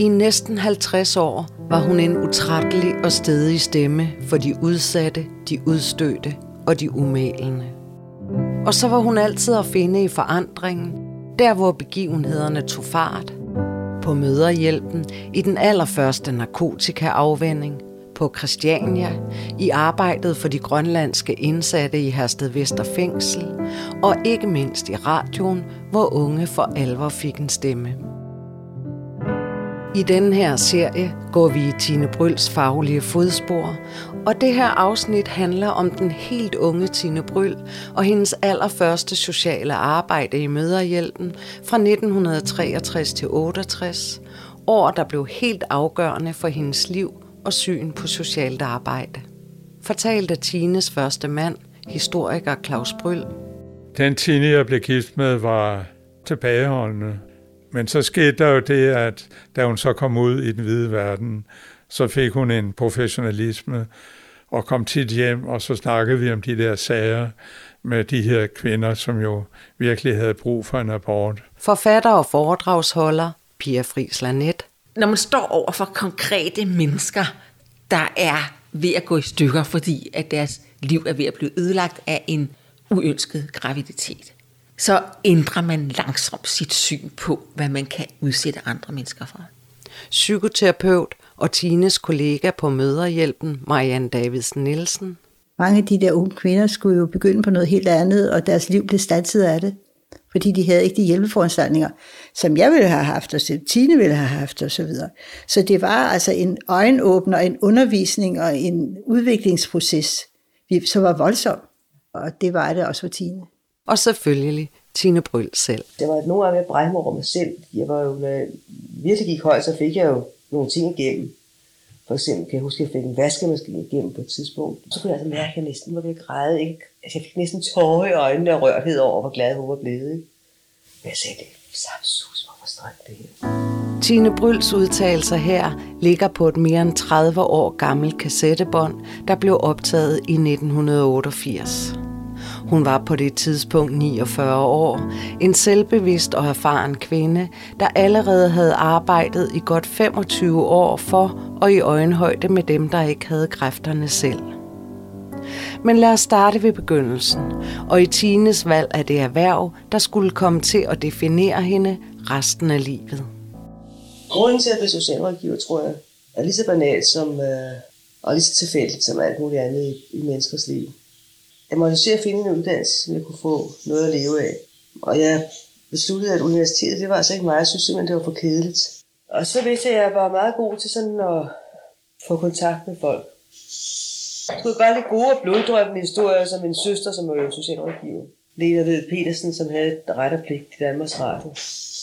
I næsten 50 år var hun en utrættelig og stedig stemme for de udsatte, de udstødte og de umælende. Og så var hun altid at finde i forandringen, der hvor begivenhederne tog fart. På møderhjælpen, i den allerførste narkotikaafvænding, på Christiania, i arbejdet for de grønlandske indsatte i Hersted Vester Fængsel, og ikke mindst i radioen, hvor unge for alvor fik en stemme. I denne her serie går vi i Tine Bryls faglige fodspor, og det her afsnit handler om den helt unge Tine Bryl og hendes allerførste sociale arbejde i Møderhjælpen fra 1963 til 68, år der blev helt afgørende for hendes liv og syn på socialt arbejde. Fortalt af Tines første mand, historiker Claus Bryl. Den Tine, jeg blev gift med, var tilbageholdende. Men så skete der jo det, at da hun så kom ud i den hvide verden, så fik hun en professionalisme og kom tit hjem, og så snakkede vi om de der sager med de her kvinder, som jo virkelig havde brug for en abort. Forfatter og foredragsholder Pia Friis Lanet. Når man står over for konkrete mennesker, der er ved at gå i stykker, fordi at deres liv er ved at blive ødelagt af en uønsket graviditet, så ændrer man langsomt sit syn på, hvad man kan udsætte andre mennesker for. Psykoterapeut og Tines kollega på Møderhjælpen, Marianne Davidsen Nielsen. Mange af de der unge kvinder skulle jo begynde på noget helt andet, og deres liv blev stanset af det. Fordi de havde ikke de hjælpeforanstaltninger, som jeg ville have haft, og som Tine ville have haft, og så videre. Så det var altså en øjenåbner, en undervisning og en udviklingsproces, som var voldsom. Og det var det også for Tine. Og selvfølgelig Tine Bryl selv. Det var nogle gange at brække mig over mig selv. Jeg var jo, når jeg virkelig gik højt, så fik jeg jo nogle ting igennem. For eksempel kan jeg huske, at jeg fik en vaskemaskine igennem på et tidspunkt. Så kunne jeg altså mærke, at jeg næsten var ved at græde. Ikke? Altså, jeg fik næsten tårer i øjnene og rørhed over, hvor glad hun var blevet. Ikke? Men jeg sagde, det er samt hvor forstrækt det her. Tine Bryls udtalelser her ligger på et mere end 30 år gammelt kassettebånd, der blev optaget i 1988. Hun var på det tidspunkt 49 år, en selvbevidst og erfaren kvinde, der allerede havde arbejdet i godt 25 år for og i øjenhøjde med dem, der ikke havde kræfterne selv. Men lad os starte ved begyndelsen, og i Tines valg af det erhverv, der skulle komme til at definere hende resten af livet. Grunden til at være socialrådgiver, tror jeg, er lige så banalt som, øh, og lige så tilfældigt som alt muligt andet i, i menneskers liv jeg måtte se at finde en uddannelse, som jeg kunne få noget at leve af. Og jeg besluttede, at universitetet, det var altså ikke mig. Jeg synes simpelthen, det var for kedeligt. Og så vidste jeg, at jeg var meget god til sådan at få kontakt med folk. Jeg skulle bare lidt gode og bloddrøbende historier, som min søster, som var jo socialrådgiver. Lena Ved Petersen, som havde ret og pligt til Danmarks Radio.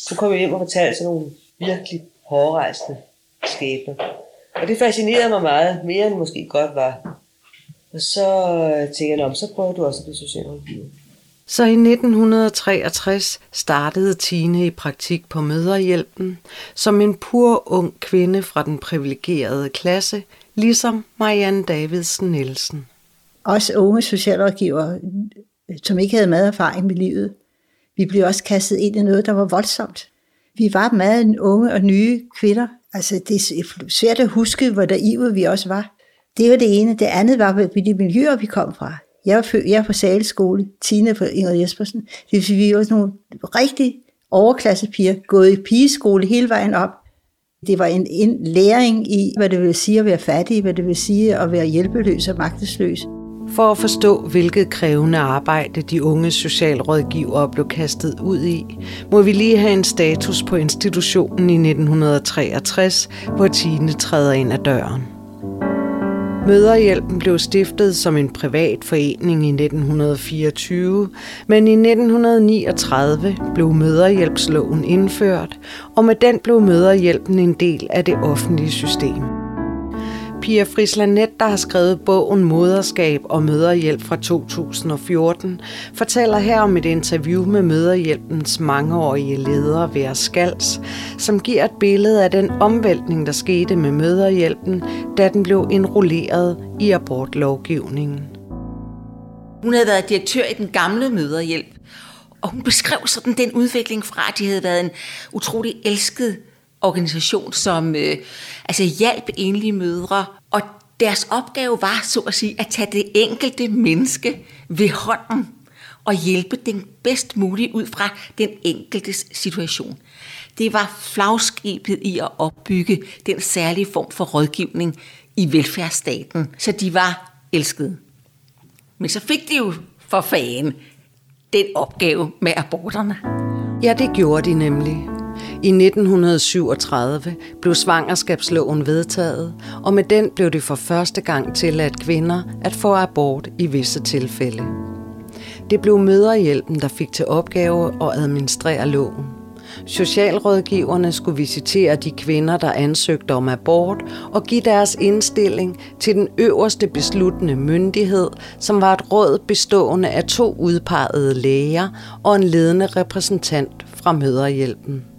Så kom jeg hjem og fortalte sådan nogle virkelig hårdrejsende skæbner. Og det fascinerede mig meget, mere end måske godt var. Og så øh, tænker jeg, så prøver du også at blive socialrådgiver. Så i 1963 startede Tine i praktik på Møderhjælpen som en pur ung kvinde fra den privilegerede klasse, ligesom Marianne Davidsen Nielsen. Også unge socialrådgivere, som ikke havde meget erfaring med livet. Vi blev også kastet ind i noget, der var voldsomt. Vi var meget unge og nye kvinder. Altså, det er svært at huske, hvor naive vi også var. Det var det ene. Det andet var, de miljøer, vi kom fra. Jeg var, jeg var på Saleskole, Tina på Ingrid Jespersen. Det vil sige, vi var nogle rigtig overklassepiger, gået i pigeskole hele vejen op. Det var en, en læring i, hvad det vil sige at være fattig, hvad det vil sige at være hjælpeløs og magtesløs. For at forstå, hvilket krævende arbejde de unge socialrådgivere blev kastet ud i, må vi lige have en status på institutionen i 1963, hvor Tine træder ind ad døren. Møderhjælpen blev stiftet som en privat forening i 1924, men i 1939 blev Møderhjælpsloven indført, og med den blev Møderhjælpen en del af det offentlige system. Pia Frislanet, der har skrevet bogen Moderskab og Møderhjælp fra 2014, fortæller her om et interview med Møderhjælpens mangeårige leder, Vera Skals, som giver et billede af den omvæltning, der skete med Møderhjælpen, da den blev indrulleret i abortlovgivningen. Hun havde været direktør i den gamle Møderhjælp, og hun beskrev sådan den udvikling fra, at de havde været en utrolig elsket organisation, som øh, altså hjalp enlige mødre, og deres opgave var, så at sige, at tage det enkelte menneske ved hånden og hjælpe den bedst muligt ud fra den enkeltes situation. Det var flagskibet i at opbygge den særlige form for rådgivning i velfærdsstaten, så de var elskede. Men så fik de jo for fanden den opgave med aborterne. Ja, det gjorde de nemlig. I 1937 blev svangerskabsloven vedtaget, og med den blev det for første gang tilladt kvinder at få abort i visse tilfælde. Det blev møderhjælpen, der fik til opgave at administrere loven. Socialrådgiverne skulle visitere de kvinder, der ansøgte om abort, og give deres indstilling til den øverste besluttende myndighed, som var et råd bestående af to udpegede læger og en ledende repræsentant fra Møderhjælpen.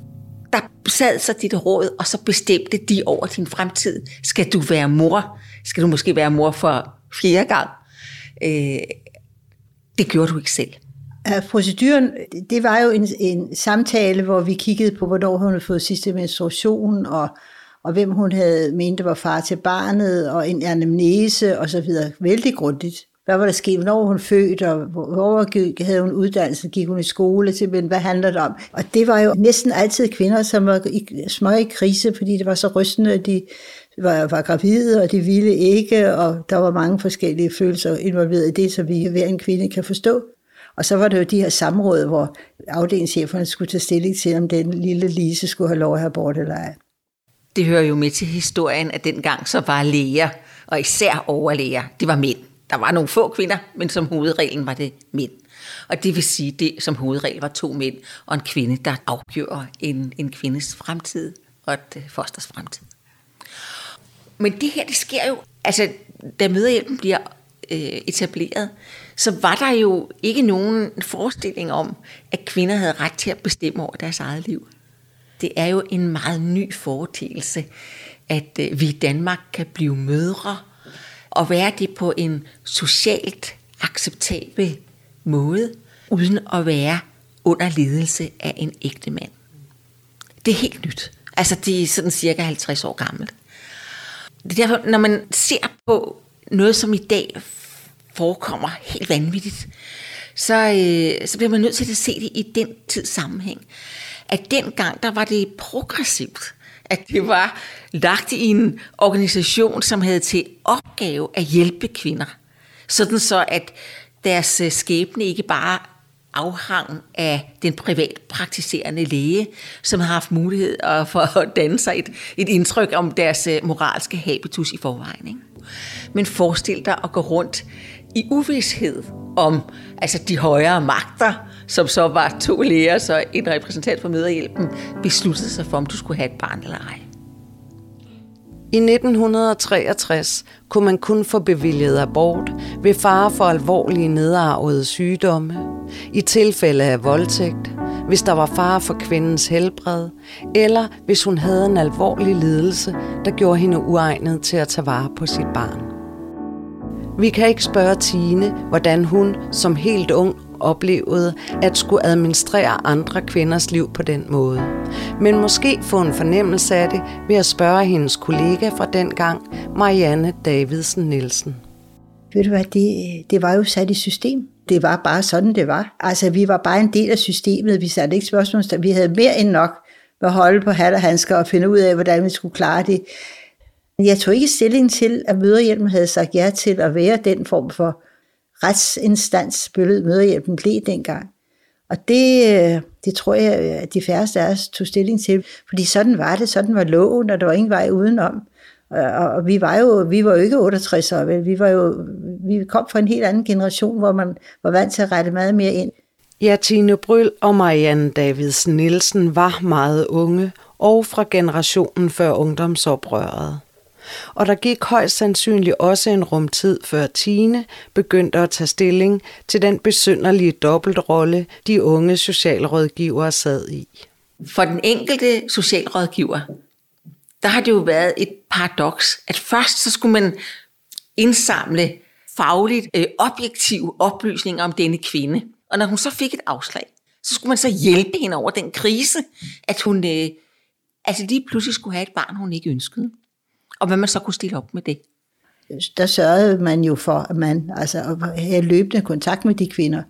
Der sad så dit råd, og så bestemte de over din fremtid. Skal du være mor? Skal du måske være mor for fjerde gang? Øh, det gjorde du ikke selv. Proceduren, det var jo en, en samtale, hvor vi kiggede på, hvornår hun havde fået sidste menstruation, og, og hvem hun havde mente var far til barnet, og en anamnese og så videre. Vældig grundigt. Hvad var der sket? Hvornår hun født, og hvor havde hun uddannelse? Gik hun i skole? Simpelthen, hvad handler det om? Og det var jo næsten altid kvinder, som var i, små i krise, fordi det var så rystende, at de var, var gravide, og de ville ikke, og der var mange forskellige følelser involveret i det, så vi hver en kvinde kan forstå. Og så var det jo de her samråd, hvor afdelingscheferne skulle tage stilling til, om den lille Lise skulle have lov at have abort eller ej. Det hører jo med til historien, at dengang så var læger, og især overlæger, det var mænd. Der var nogle få kvinder, men som hovedreglen var det mænd. Og det vil sige, det som hovedregel var to mænd og en kvinde, der afgjorde en, en kvindes fremtid og et øh, fosters fremtid. Men det her, det sker jo, altså da møderhjælpen bliver øh, etableret, så var der jo ikke nogen forestilling om, at kvinder havde ret til at bestemme over deres eget liv. Det er jo en meget ny foretagelse, at øh, vi i Danmark kan blive mødre og være det på en socialt acceptabel måde, uden at være under ledelse af en ægte mand. Det er helt nyt. Altså, det er sådan cirka 50 år gammelt. Det er derfor, når man ser på noget, som i dag forekommer helt vanvittigt, så, øh, så bliver man nødt til at se det i den tids sammenhæng. At dengang, der var det progressivt. At det var lagt i en organisation, som havde til opgave at hjælpe kvinder. Sådan så, at deres øh, skæbne ikke bare afhang af den privat praktiserende læge, som har haft mulighed øh, for at danne sig et, et indtryk om deres øh, moralske habitus i forvejen. Ikke? Men forestil dig at gå rundt i uvidshed om altså de højere magter, som så var to læger, så en repræsentant for møderhjælpen, besluttede sig for, om du skulle have et barn eller ej. I 1963 kunne man kun få bevilget abort ved fare for alvorlige nedarvede sygdomme, i tilfælde af voldtægt, hvis der var fare for kvindens helbred, eller hvis hun havde en alvorlig lidelse, der gjorde hende uegnet til at tage vare på sit barn. Vi kan ikke spørge Tine, hvordan hun som helt ung oplevede at skulle administrere andre kvinders liv på den måde. Men måske få en fornemmelse af det ved at spørge hendes kollega fra dengang, Marianne Davidsen Nielsen. Ved du hvad, det, det var jo sat i system. Det var bare sådan, det var. Altså, vi var bare en del af systemet. Vi satte ikke spørgsmål. Vi havde mere end nok at holde på hat og handsker og finde ud af, hvordan vi skulle klare det. Jeg tog ikke stilling til, at møderhjælpen havde sagt ja til at være den form for retsinstans, bølget møderhjælpen blev dengang. Og det, øh, det tror jeg, at de færreste af os tog stilling til, fordi sådan var det, sådan var loven, og der var ingen vej udenom. Og, og vi var jo vi var jo ikke 68 år, vel? Vi, var jo, vi kom fra en helt anden generation, hvor man var vant til at rette meget mere ind. Ja, Tine Bryl og Marianne Davidsen Nielsen var meget unge, og fra generationen før ungdomsoprøret. Og der gik højst sandsynligt også en rumtid før Tine begyndte at tage stilling til den besynderlige dobbeltrolle, de unge socialrådgivere sad i. For den enkelte socialrådgiver, der har det jo været et paradoks, at først så skulle man indsamle fagligt øh, objektive oplysninger om denne kvinde. Og når hun så fik et afslag, så skulle man så hjælpe hende over den krise, at hun øh, altså lige pludselig skulle have et barn, hun ikke ønskede. Og hvad man så kunne stille op med det. Der sørgede man jo for, at man altså, at have løbende kontakt med de kvinder,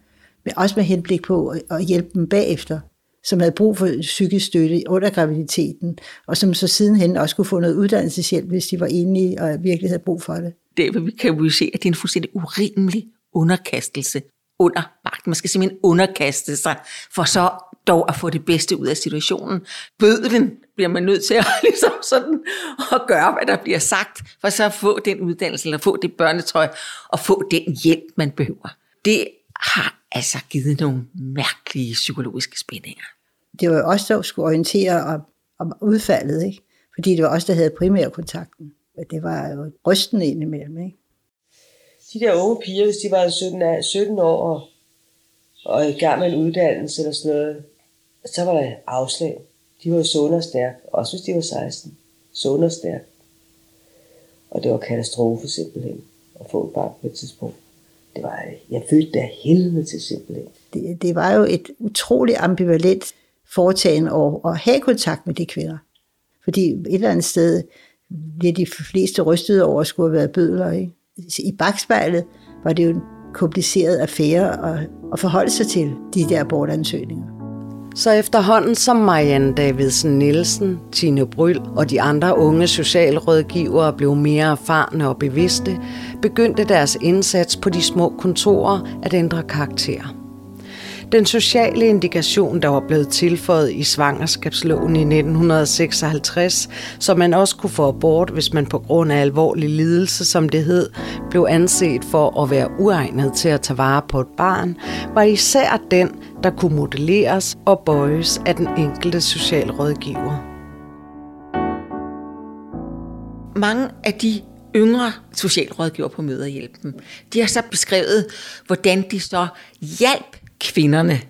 men også med henblik på at hjælpe dem bagefter, som havde brug for psykisk støtte under graviditeten, og som så sidenhen også kunne få noget uddannelseshjælp, hvis de var enige og virkelig havde brug for det. Det kan vi jo se, at det er en fuldstændig urimelig underkastelse under magten. Man skal simpelthen underkaste sig, for så dog at få det bedste ud af situationen. Bødlen bliver man nødt til at, ligesom sådan, at gøre, hvad der bliver sagt, for så at få den uddannelse, eller få det børnetøj, og få den hjælp, man behøver. Det har altså givet nogle mærkelige psykologiske spændinger. Det var også der skulle orientere om, om udfaldet, ikke? fordi det var også der havde primærkontakten. Det var jo rystende indimellem. Ikke? De der unge piger, hvis de var 17, 17 år og, og i gang med en uddannelse eller sådan noget, så var der afslag. De var jo sunde og stærke, også hvis de var 16. Sunde og stærke. Og det var katastrofe simpelthen at få et barn på et tidspunkt. Det var, jeg følte det helvede til simpelthen. Det, det var jo et utroligt ambivalent foretagende at, at have kontakt med de kvinder. Fordi et eller andet sted bliver de fleste rystede over at skulle have været bødler. Ikke? I bagspejlet var det jo en kompliceret affære at, at forholde sig til de der abortansøgninger. Så efterhånden som Marianne Davidsen Nielsen, Tine Bryl og de andre unge socialrådgivere blev mere erfarne og bevidste, begyndte deres indsats på de små kontorer at ændre karakter. Den sociale indikation, der var blevet tilføjet i svangerskabsloven i 1956, så man også kunne få abort, hvis man på grund af alvorlig lidelse, som det hed, blev anset for at være uegnet til at tage vare på et barn, var især den, der kunne modelleres og bøjes af den enkelte socialrådgiver. Mange af de yngre socialrådgiver på Møderhjælpen, de har så beskrevet, hvordan de så hjalp kvinderne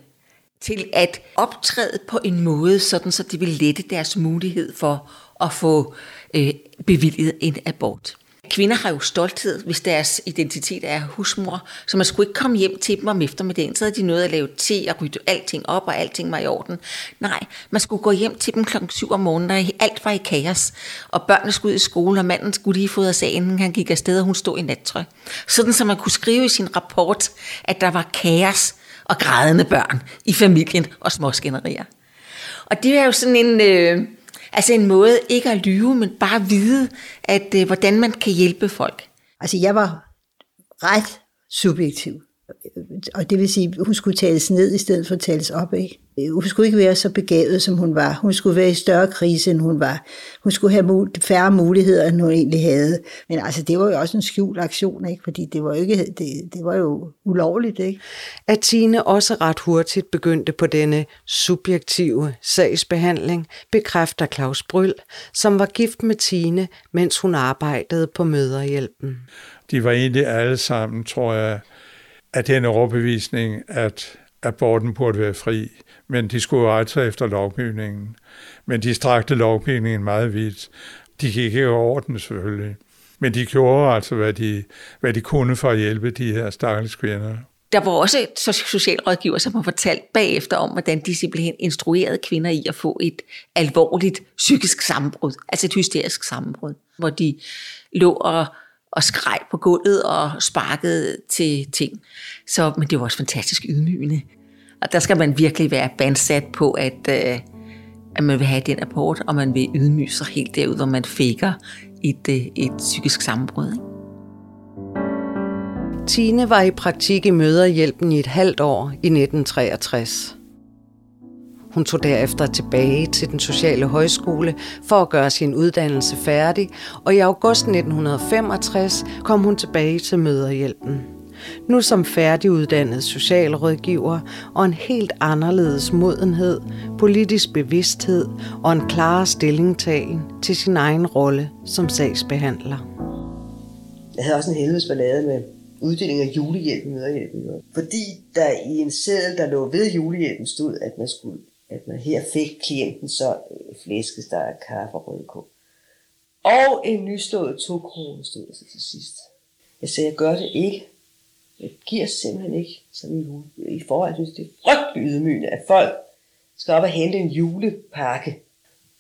til at optræde på en måde, sådan så det vil lette deres mulighed for at få øh, bevilget en abort. Kvinder har jo stolthed, hvis deres identitet er husmor, så man skulle ikke komme hjem til dem om eftermiddagen, så havde de noget at lave te og rydde alting op, og alting var i orden. Nej, man skulle gå hjem til dem klokken 7 om morgenen, og alt var i kaos, og børnene skulle ud i skole, og manden skulle lige fodre sig, inden han gik afsted, og hun stod i nattøj. Sådan, så man kunne skrive i sin rapport, at der var kaos og grædende børn i familien og småskænderier. Og det er jo sådan en... Øh, Altså en måde ikke at lyve, men bare vide, at øh, hvordan man kan hjælpe folk. Altså jeg var ret subjektiv. Og det vil sige, at hun skulle tales ned i stedet for at tales op. Ikke? Hun skulle ikke være så begavet, som hun var. Hun skulle være i større krise, end hun var. Hun skulle have færre muligheder, end hun egentlig havde. Men altså, det var jo også en skjult aktion, ikke? fordi det var, jo ikke, det, det var jo ulovligt. Ikke? At Tine også ret hurtigt begyndte på denne subjektive sagsbehandling, bekræfter Claus Bryl, som var gift med Tine, mens hun arbejdede på Møderhjælpen. De var egentlig alle sammen, tror jeg, af den overbevisning, at aborten burde være fri, men de skulle rette sig efter lovgivningen. Men de strakte lovgivningen meget vidt. De gik ikke over den selvfølgelig. Men de gjorde altså, hvad de, hvad de kunne for at hjælpe de her stakkels kvinder. Der var også socialrådgiver, som har fortalt bagefter om, hvordan de simpelthen instruerede kvinder i at få et alvorligt psykisk sammenbrud, altså et hysterisk sammenbrud, hvor de lå og og skreg på gulvet og sparkede til ting. Så, men det var også fantastisk ydmygende. Og der skal man virkelig være bandsat på, at, øh, at man vil have den rapport, og man vil ydmyge sig helt derud, hvor man fikker et, øh, et psykisk sammenbrud. Ikke? Tine var i praktik i Møderhjælpen i et halvt år i 1963. Hun tog derefter tilbage til den sociale højskole for at gøre sin uddannelse færdig, og i august 1965 kom hun tilbage til Møderhjælpen. Nu som færdiguddannet socialrådgiver og en helt anderledes modenhed, politisk bevidsthed og en klar stillingtagen til sin egen rolle som sagsbehandler. Jeg havde også en helvedes ballade med uddeling af julehjælp møderhjælpen. Fordi der i en seddel, der lå ved julehjælpen, stod, at man skulle at man her fik klienten så øh, flæskesteg flæskesteg, kaffe og rødkål. Og en nyslået to kroner stod så til sidst. Jeg sagde, jeg gør det ikke. Jeg giver simpelthen ikke sådan en jule. I forhold, synes, det er frygtelig ydmygende, at folk skal op og hente en julepakke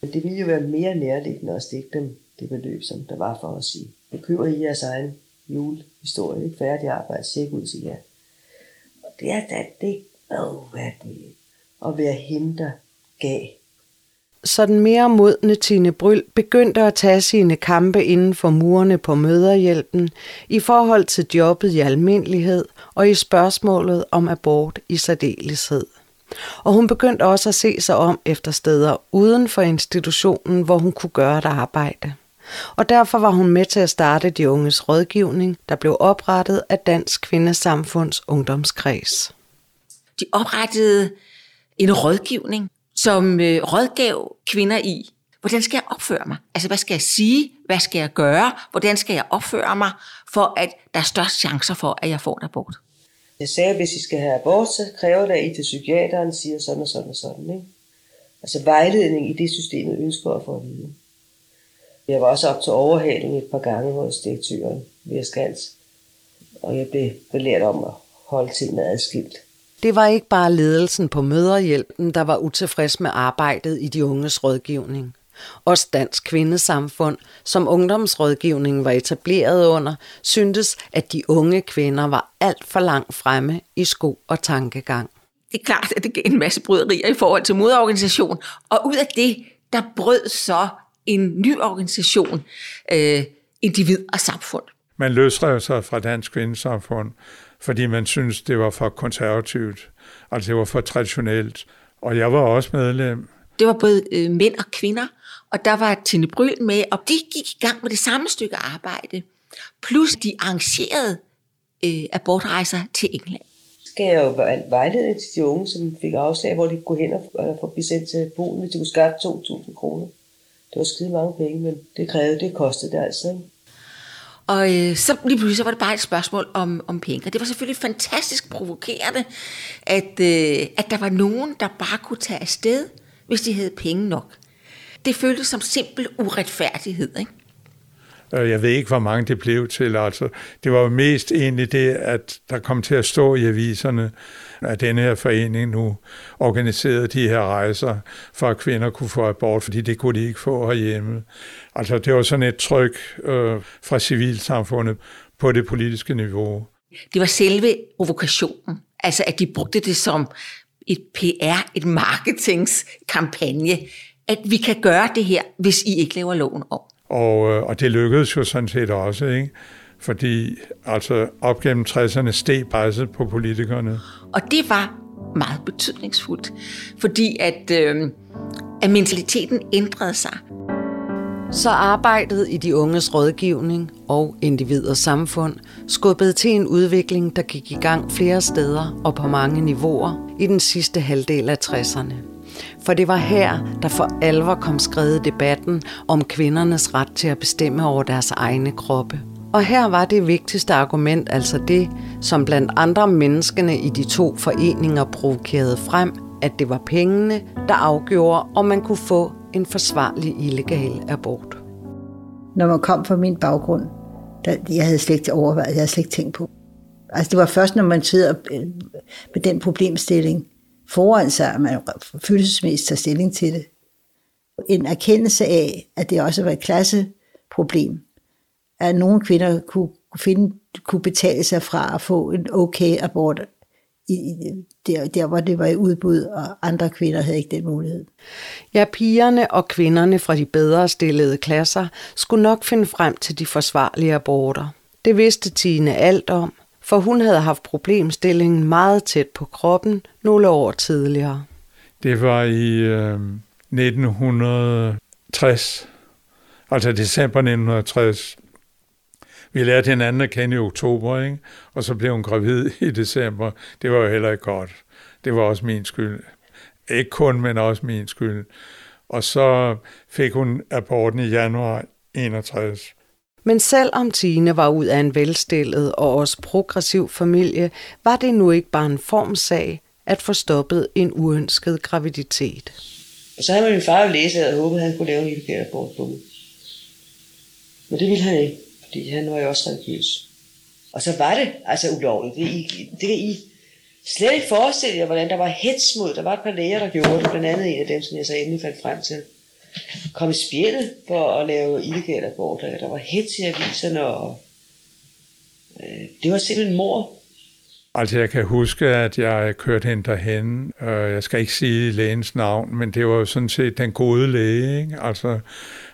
Men det ville jo være mere nærliggende at stikke dem det beløb, som der var for at sige. Nu køber I jeres egen julehistorie, ikke færdig arbejde, tjek ud, siger jer. Og det er da det, åh, hvad er det? At være hende, der gav. Så den mere modne Tine Bryl begyndte at tage sine kampe inden for murene på møderhjælpen i forhold til jobbet i almindelighed og i spørgsmålet om abort i særdeleshed. Og hun begyndte også at se sig om efter steder uden for institutionen, hvor hun kunne gøre et arbejde. Og derfor var hun med til at starte de unges rådgivning, der blev oprettet af Dansk Kvindesamfunds Ungdomskreds. De oprettede en rådgivning, som øh, rådgav kvinder i, hvordan skal jeg opføre mig? Altså, hvad skal jeg sige? Hvad skal jeg gøre? Hvordan skal jeg opføre mig, for at der er størst chancer for, at jeg får en abort? Jeg sagde, at hvis I skal have abort, så kræver det, at I til psykiateren siger sådan og sådan og sådan. Ikke? Altså vejledning i det systemet ønsker at få at vide. Jeg var også op til overhaling et par gange hos direktøren ved Skals, og jeg blev belært om at holde tingene adskilt. Det var ikke bare ledelsen på Møderhjælpen, der var utilfreds med arbejdet i de unges rådgivning. Også Dansk Kvindesamfund, som ungdomsrådgivningen var etableret under, syntes, at de unge kvinder var alt for langt fremme i sko og tankegang. Det er klart, at det gav en masse bryderier i forhold til modorganisation, og ud af det, der brød så en ny organisation, øh, individ og samfund. Man løsrev sig fra Dansk Kvindesamfund, fordi man synes det var for konservativt, altså det var for traditionelt. Og jeg var også medlem. Det var både øh, mænd og kvinder, og der var Tine Bryl med, og de gik i gang med det samme stykke arbejde. Plus de arrangerede øh, abortrejser til England. Skal jeg jo vejlede til de unge, som fik afslag, hvor de kunne gå hen og få sendt til Polen, hvis de kunne skaffe 2.000 kroner. Det var skide mange penge, men det krævede, det kostede det altså. Ikke? Og øh, så lige pludselig så var det bare et spørgsmål om, om penge. Og det var selvfølgelig fantastisk provokerende, at, øh, at der var nogen, der bare kunne tage afsted, hvis de havde penge nok. Det føltes som simpel uretfærdighed, ikke? Øh, jeg ved ikke, hvor mange det blev til. Altså, det var jo mest egentlig det, at der kom til at stå i aviserne, at denne her forening nu organiserede de her rejser, for at kvinder kunne få abort, fordi det kunne de ikke få herhjemme. Altså, det var sådan et tryk øh, fra civilsamfundet på det politiske niveau. Det var selve provokationen. Altså, at de brugte det som et PR, et marketingskampagne, at vi kan gøre det her, hvis I ikke laver loven om. Og, øh, og det lykkedes jo sådan set også, ikke? Fordi altså op gennem 60'erne steg presset på politikerne. Og det var meget betydningsfuldt, fordi at, øh, at mentaliteten ændrede sig. Så arbejdet i de unges rådgivning og individers samfund skubbede til en udvikling, der gik i gang flere steder og på mange niveauer i den sidste halvdel af 60'erne. For det var her, der for alvor kom skrevet debatten om kvindernes ret til at bestemme over deres egne kroppe. Og her var det vigtigste argument altså det, som blandt andre menneskene i de to foreninger provokerede frem, at det var pengene, der afgjorde, om man kunne få en forsvarlig illegal abort. Når man kom fra min baggrund, der, jeg havde slet ikke overvejet, jeg havde slet ikke tænkt på. Altså det var først, når man sidder øh, med den problemstilling, foran sig, at man følelsesmæssigt tager stilling til det. En erkendelse af, at det også var et klasseproblem, at nogle kvinder kunne, finde, kunne betale sig fra at få en okay abort i, der, der, hvor det var i udbud, og andre kvinder havde ikke den mulighed. Ja, pigerne og kvinderne fra de bedre stillede klasser skulle nok finde frem til de forsvarlige aborter. Det vidste Tine alt om, for hun havde haft problemstillingen meget tæt på kroppen nogle år tidligere. Det var i øh, 1960, altså december 1960. Vi lærte hinanden at kende i oktober, ikke? og så blev hun gravid i december. Det var jo heller ikke godt. Det var også min skyld. Ikke kun, men også min skyld. Og så fik hun aborten i januar 61. Men selvom Tine var ud af en velstillet og også progressiv familie, var det nu ikke bare en formsag at få stoppet en uønsket graviditet. Og så havde min far jo læst, og håbet, at han kunne lave en illegal abort på mig. Men det ville han ikke, fordi han var jo også religiøs. Og så var det altså ulovligt. Det, I, det kan I slet ikke forestille jer, hvordan der var hets mod. Der var et par læger, der gjorde det, blandt andet en af dem, som jeg så endelig faldt frem til kom i spjældet for at lave illegale aborter. Der var hets i aviserne, og øh, det var simpelthen mor. Altså jeg kan huske, at jeg kørte hende derhen. Jeg skal ikke sige lægens navn, men det var jo sådan set den gode læge. Ikke? Altså,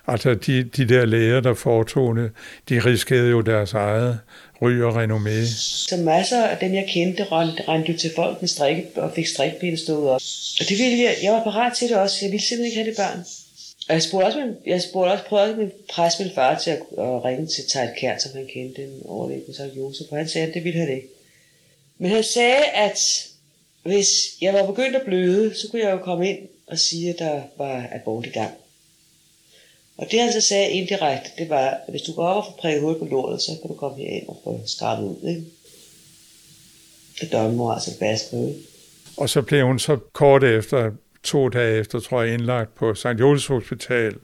altså de, de der læger, der foretog det, de riskerede jo deres eget ry og renommé. Så masser af dem, jeg kendte, rendte, rendte jo til folk med strikke og fik strikben stået op. Og det ville jeg, jeg var parat til det også. Jeg ville simpelthen ikke have det børn. Og jeg spurgte også, min, jeg spurgte også, prøvede også min pres min far til at, at ringe til Tejl Kjær, som han kendte, den overlæg så Josef, og han sagde, at det ville han ikke. Men han sagde, at hvis jeg var begyndt at bløde, så kunne jeg jo komme ind og sige, at der var abort i gang. Og det han så sagde indirekte, det var, at hvis du går op og får præget hul på lortet, så kan du komme herind og få skrabet ud. Ikke? Det dømmer altså baske Og så blev hun så kort efter, to dage efter, tror jeg, indlagt på St. Jules Hospital,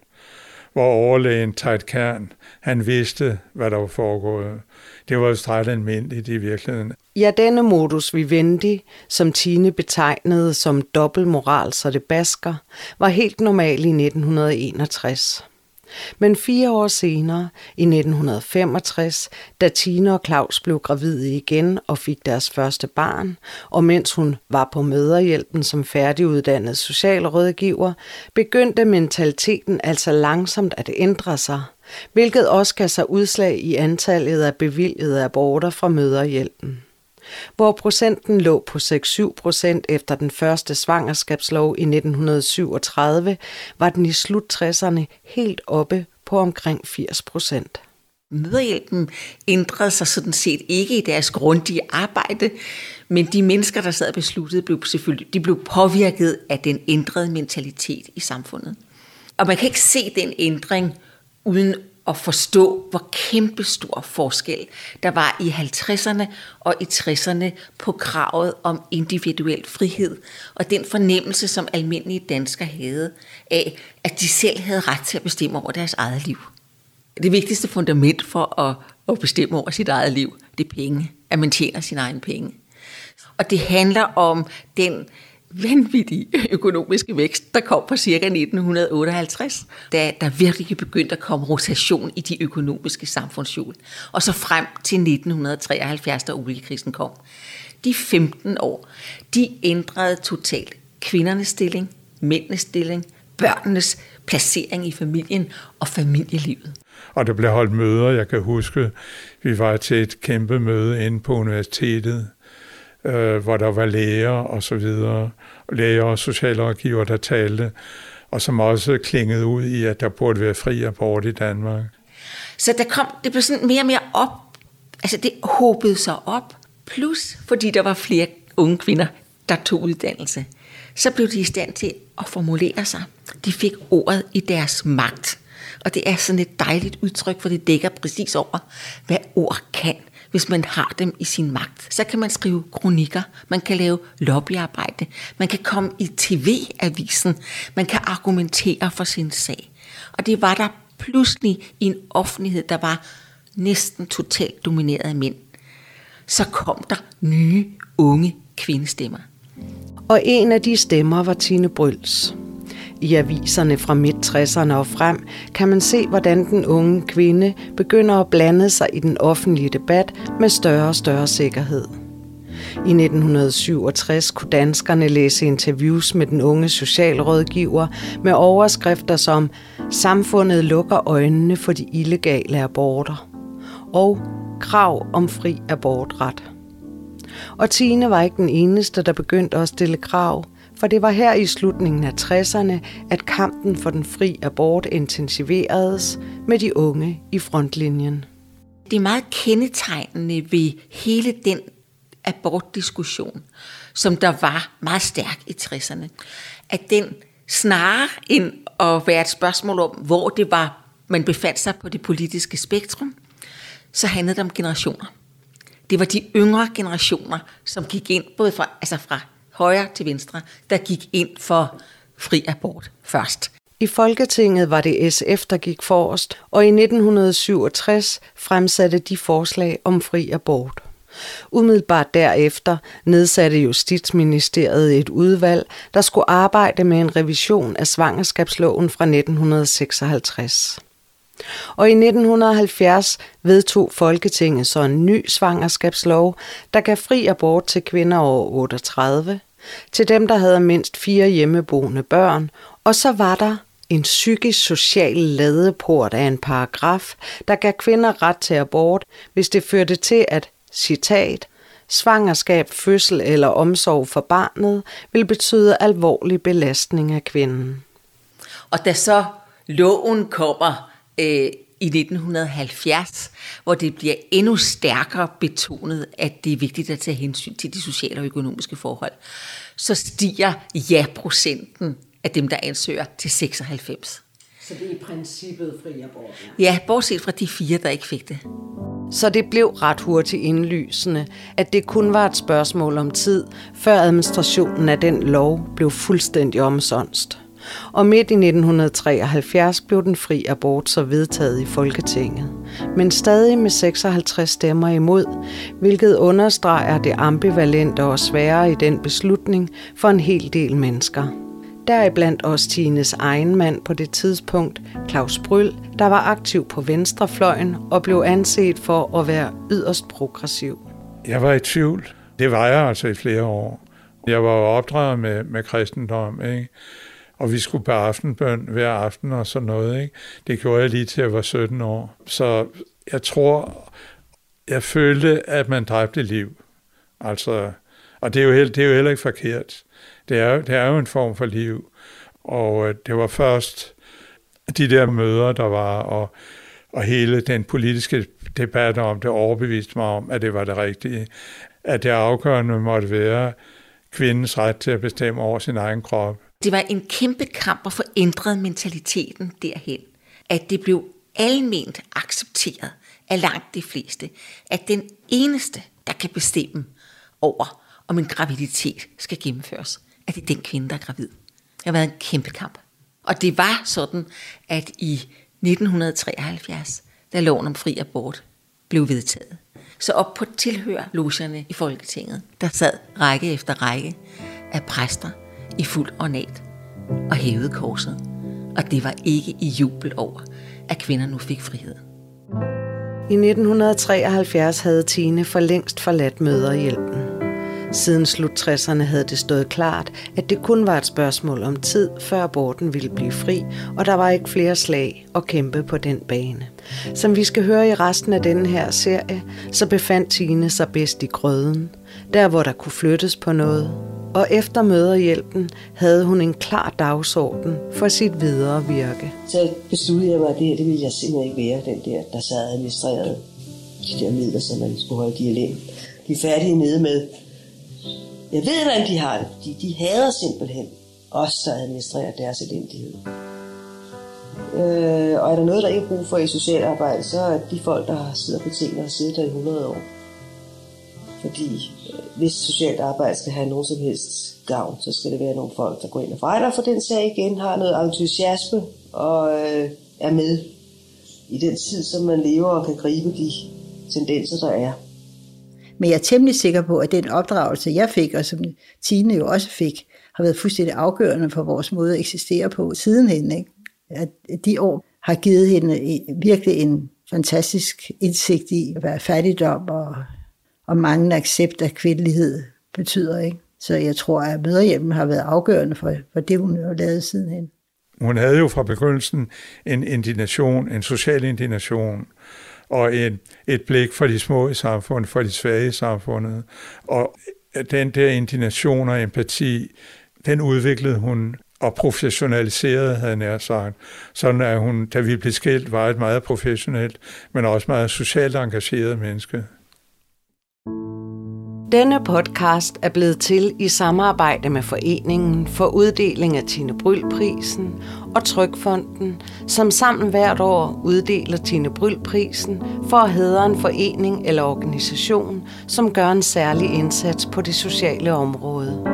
hvor overlægen Tejt Kern, han vidste, hvad der var foregået. Det var jo stræt almindeligt i virkeligheden. Ja, denne modus vivendi, som Tine betegnede som dobbeltmoral, så det basker, var helt normal i 1961. Men fire år senere, i 1965, da Tina og Claus blev gravide igen og fik deres første barn, og mens hun var på møderhjælpen som færdiguddannet socialrådgiver, begyndte mentaliteten altså langsomt at ændre sig, hvilket også gav sig udslag i antallet af bevilgede aborter fra møderhjælpen hvor procenten lå på 6-7 procent efter den første svangerskabslov i 1937, var den i slut 60'erne helt oppe på omkring 80 procent. Møderhjælpen ændrede sig sådan set ikke i deres grundige arbejde, men de mennesker, der sad og besluttede, blev selvfølgelig de blev påvirket af den ændrede mentalitet i samfundet. Og man kan ikke se den ændring uden at forstå, hvor kæmpestor forskel der var i 50'erne og i 60'erne på kravet om individuel frihed, og den fornemmelse, som almindelige danskere havde af, at de selv havde ret til at bestemme over deres eget liv. Det vigtigste fundament for at, at bestemme over sit eget liv, det er penge, at man tjener sin egen penge. Og det handler om den vanvittige økonomiske vækst, der kom på cirka 1958, da der virkelig begyndte at komme rotation i de økonomiske samfundshjul. Og så frem til 1973, da oliekrisen kom. De 15 år, de ændrede totalt kvindernes stilling, mændenes stilling, børnenes placering i familien og familielivet. Og der blev holdt møder, jeg kan huske, vi var til et kæmpe møde inde på universitetet, øh, hvor der var læger og så videre, læger og socialrådgiver, der talte, og som også klingede ud i, at der burde være fri abort i Danmark. Så der kom, det blev sådan mere og mere op, altså det håbede sig op, plus fordi der var flere unge kvinder, der tog uddannelse, så blev de i stand til at formulere sig. De fik ordet i deres magt. Og det er sådan et dejligt udtryk, for det dækker præcis over, hvad ord kan hvis man har dem i sin magt. Så kan man skrive kronikker, man kan lave lobbyarbejde, man kan komme i tv-avisen, man kan argumentere for sin sag. Og det var der pludselig i en offentlighed, der var næsten totalt domineret af mænd. Så kom der nye, unge kvindestemmer. Og en af de stemmer var Tine Bryls. I aviserne fra midt-60'erne og frem kan man se, hvordan den unge kvinde begynder at blande sig i den offentlige debat med større og større sikkerhed. I 1967 kunne danskerne læse interviews med den unge socialrådgiver med overskrifter som Samfundet lukker øjnene for de illegale aborter og Krav om fri abortret. Og Tine var ikke den eneste, der begyndte at stille krav – for det var her i slutningen af 60'erne, at kampen for den fri abort intensiveredes med de unge i frontlinjen. Det er meget kendetegnende ved hele den abortdiskussion, som der var meget stærk i 60'erne, at den snarere end at være et spørgsmål om, hvor det var, man befandt sig på det politiske spektrum, så handlede det om generationer. Det var de yngre generationer, som gik ind både fra, altså fra højre til venstre, der gik ind for fri abort først. I Folketinget var det SF, der gik forrest, og i 1967 fremsatte de forslag om fri abort. Umiddelbart derefter nedsatte Justitsministeriet et udvalg, der skulle arbejde med en revision af svangerskabsloven fra 1956. Og i 1970 vedtog Folketinget så en ny svangerskabslov, der gav fri abort til kvinder over 38, til dem, der havde mindst fire hjemmeboende børn, og så var der en psykisk-social ladeport af en paragraf, der gav kvinder ret til abort, hvis det førte til, at, citat, svangerskab, fødsel eller omsorg for barnet vil betyde alvorlig belastning af kvinden. Og da så loven kommer øh, i 1970, hvor det bliver endnu stærkere betonet, at det er vigtigt at tage hensyn til de sociale og økonomiske forhold, så stiger ja-procenten af dem, der ansøger til 96. Så det er i princippet fri abort? Ja. ja, bortset fra de fire, der ikke fik det. Så det blev ret hurtigt indlysende, at det kun var et spørgsmål om tid, før administrationen af den lov blev fuldstændig omsonst og midt i 1973 blev den fri abort så vedtaget i Folketinget. Men stadig med 56 stemmer imod, hvilket understreger det ambivalente og svære i den beslutning for en hel del mennesker. Deriblandt også Tines egen mand på det tidspunkt, Claus Bryl, der var aktiv på venstrefløjen og blev anset for at være yderst progressiv. Jeg var i tvivl. Det var jeg altså i flere år. Jeg var jo opdraget med, med kristendom, ikke? Og vi skulle på aftenbøn hver aften og sådan noget. Ikke? Det gjorde jeg lige til jeg var 17 år. Så jeg tror, jeg følte, at man dræbte liv. Altså, og det er, jo heller, det er jo heller ikke forkert. Det er, det er jo en form for liv. Og øh, det var først de der møder, der var, og, og hele den politiske debat om det overbeviste mig om, at det var det rigtige. At det afgørende måtte være kvindens ret til at bestemme over sin egen krop. Det var en kæmpe kamp at få ændret mentaliteten derhen. At det blev alment accepteret af langt de fleste, at den eneste, der kan bestemme over, om en graviditet skal gennemføres, at det er den kvinde, der er gravid. Det har været en kæmpe kamp. Og det var sådan, at i 1973, da loven om fri abort blev vedtaget, så op på tilhørlogerne i Folketinget, der sad række efter række af præster, i fuld ornat og hævede korset. Og det var ikke i jubel over, at kvinder nu fik frihed. I 1973 havde Tine for længst forladt møderhjælpen. Siden slut 60'erne havde det stået klart, at det kun var et spørgsmål om tid, før aborten ville blive fri, og der var ikke flere slag at kæmpe på den bane. Som vi skal høre i resten af denne her serie, så befandt Tine sig bedst i grøden, der hvor der kunne flyttes på noget, og efter møderhjælpen havde hun en klar dagsorden for sit videre virke. Så besluttede jeg mig, at det her det ville jeg simpelthen ikke være, den der, der sad administreret de der midler, som man skulle holde de alene. De er færdige nede med. Jeg ved, hvordan de har det. De, de hader simpelthen os, der administrerer deres elendighed. Øh, og er der noget, der ikke er brug for i socialarbejde, så er de folk, der sidder på tingene og sidder der i 100 år. Fordi øh, hvis socialt arbejde skal have nogen som helst gavn, så skal det være nogle folk, der går ind og fejler for den sag igen, har noget entusiasme og øh, er med i den tid, som man lever og kan gribe de tendenser, der er. Men jeg er temmelig sikker på, at den opdragelse, jeg fik, og som Tine jo også fik, har været fuldstændig afgørende for vores måde at eksistere på sidenhen. Ikke? At de år har givet hende øh, virkelig en fantastisk indsigt i, hvad fattigdom og og manglende accept af kvindelighed betyder. Ikke? Så jeg tror, at møderhjemmen har været afgørende for, for det, hun har lavet sidenhen. Hun havde jo fra begyndelsen en indignation, en social indignation, og en, et blik for de små i samfundet, for de svage i samfundet. Og den der indignation og empati, den udviklede hun og professionaliserede, havde jeg sagt. Sådan at hun, da vi blev skilt, var et meget professionelt, men også meget socialt engageret menneske. Denne podcast er blevet til i samarbejde med Foreningen for uddeling af Tine Bryl-prisen og Trykfonden, som sammen hvert år uddeler Tine Bryl-prisen for at hedre en forening eller organisation, som gør en særlig indsats på det sociale område.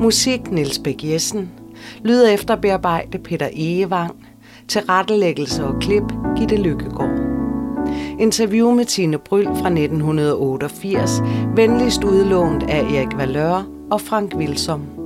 Musik Niels Bæk Jessen, lyd efter bearbejde Peter Egevang, tilrettelæggelse og klip Gitte Lykkegaard. Interview med Tine Bryl fra 1988, venligst udlånt af Erik Valør og Frank Wilsom.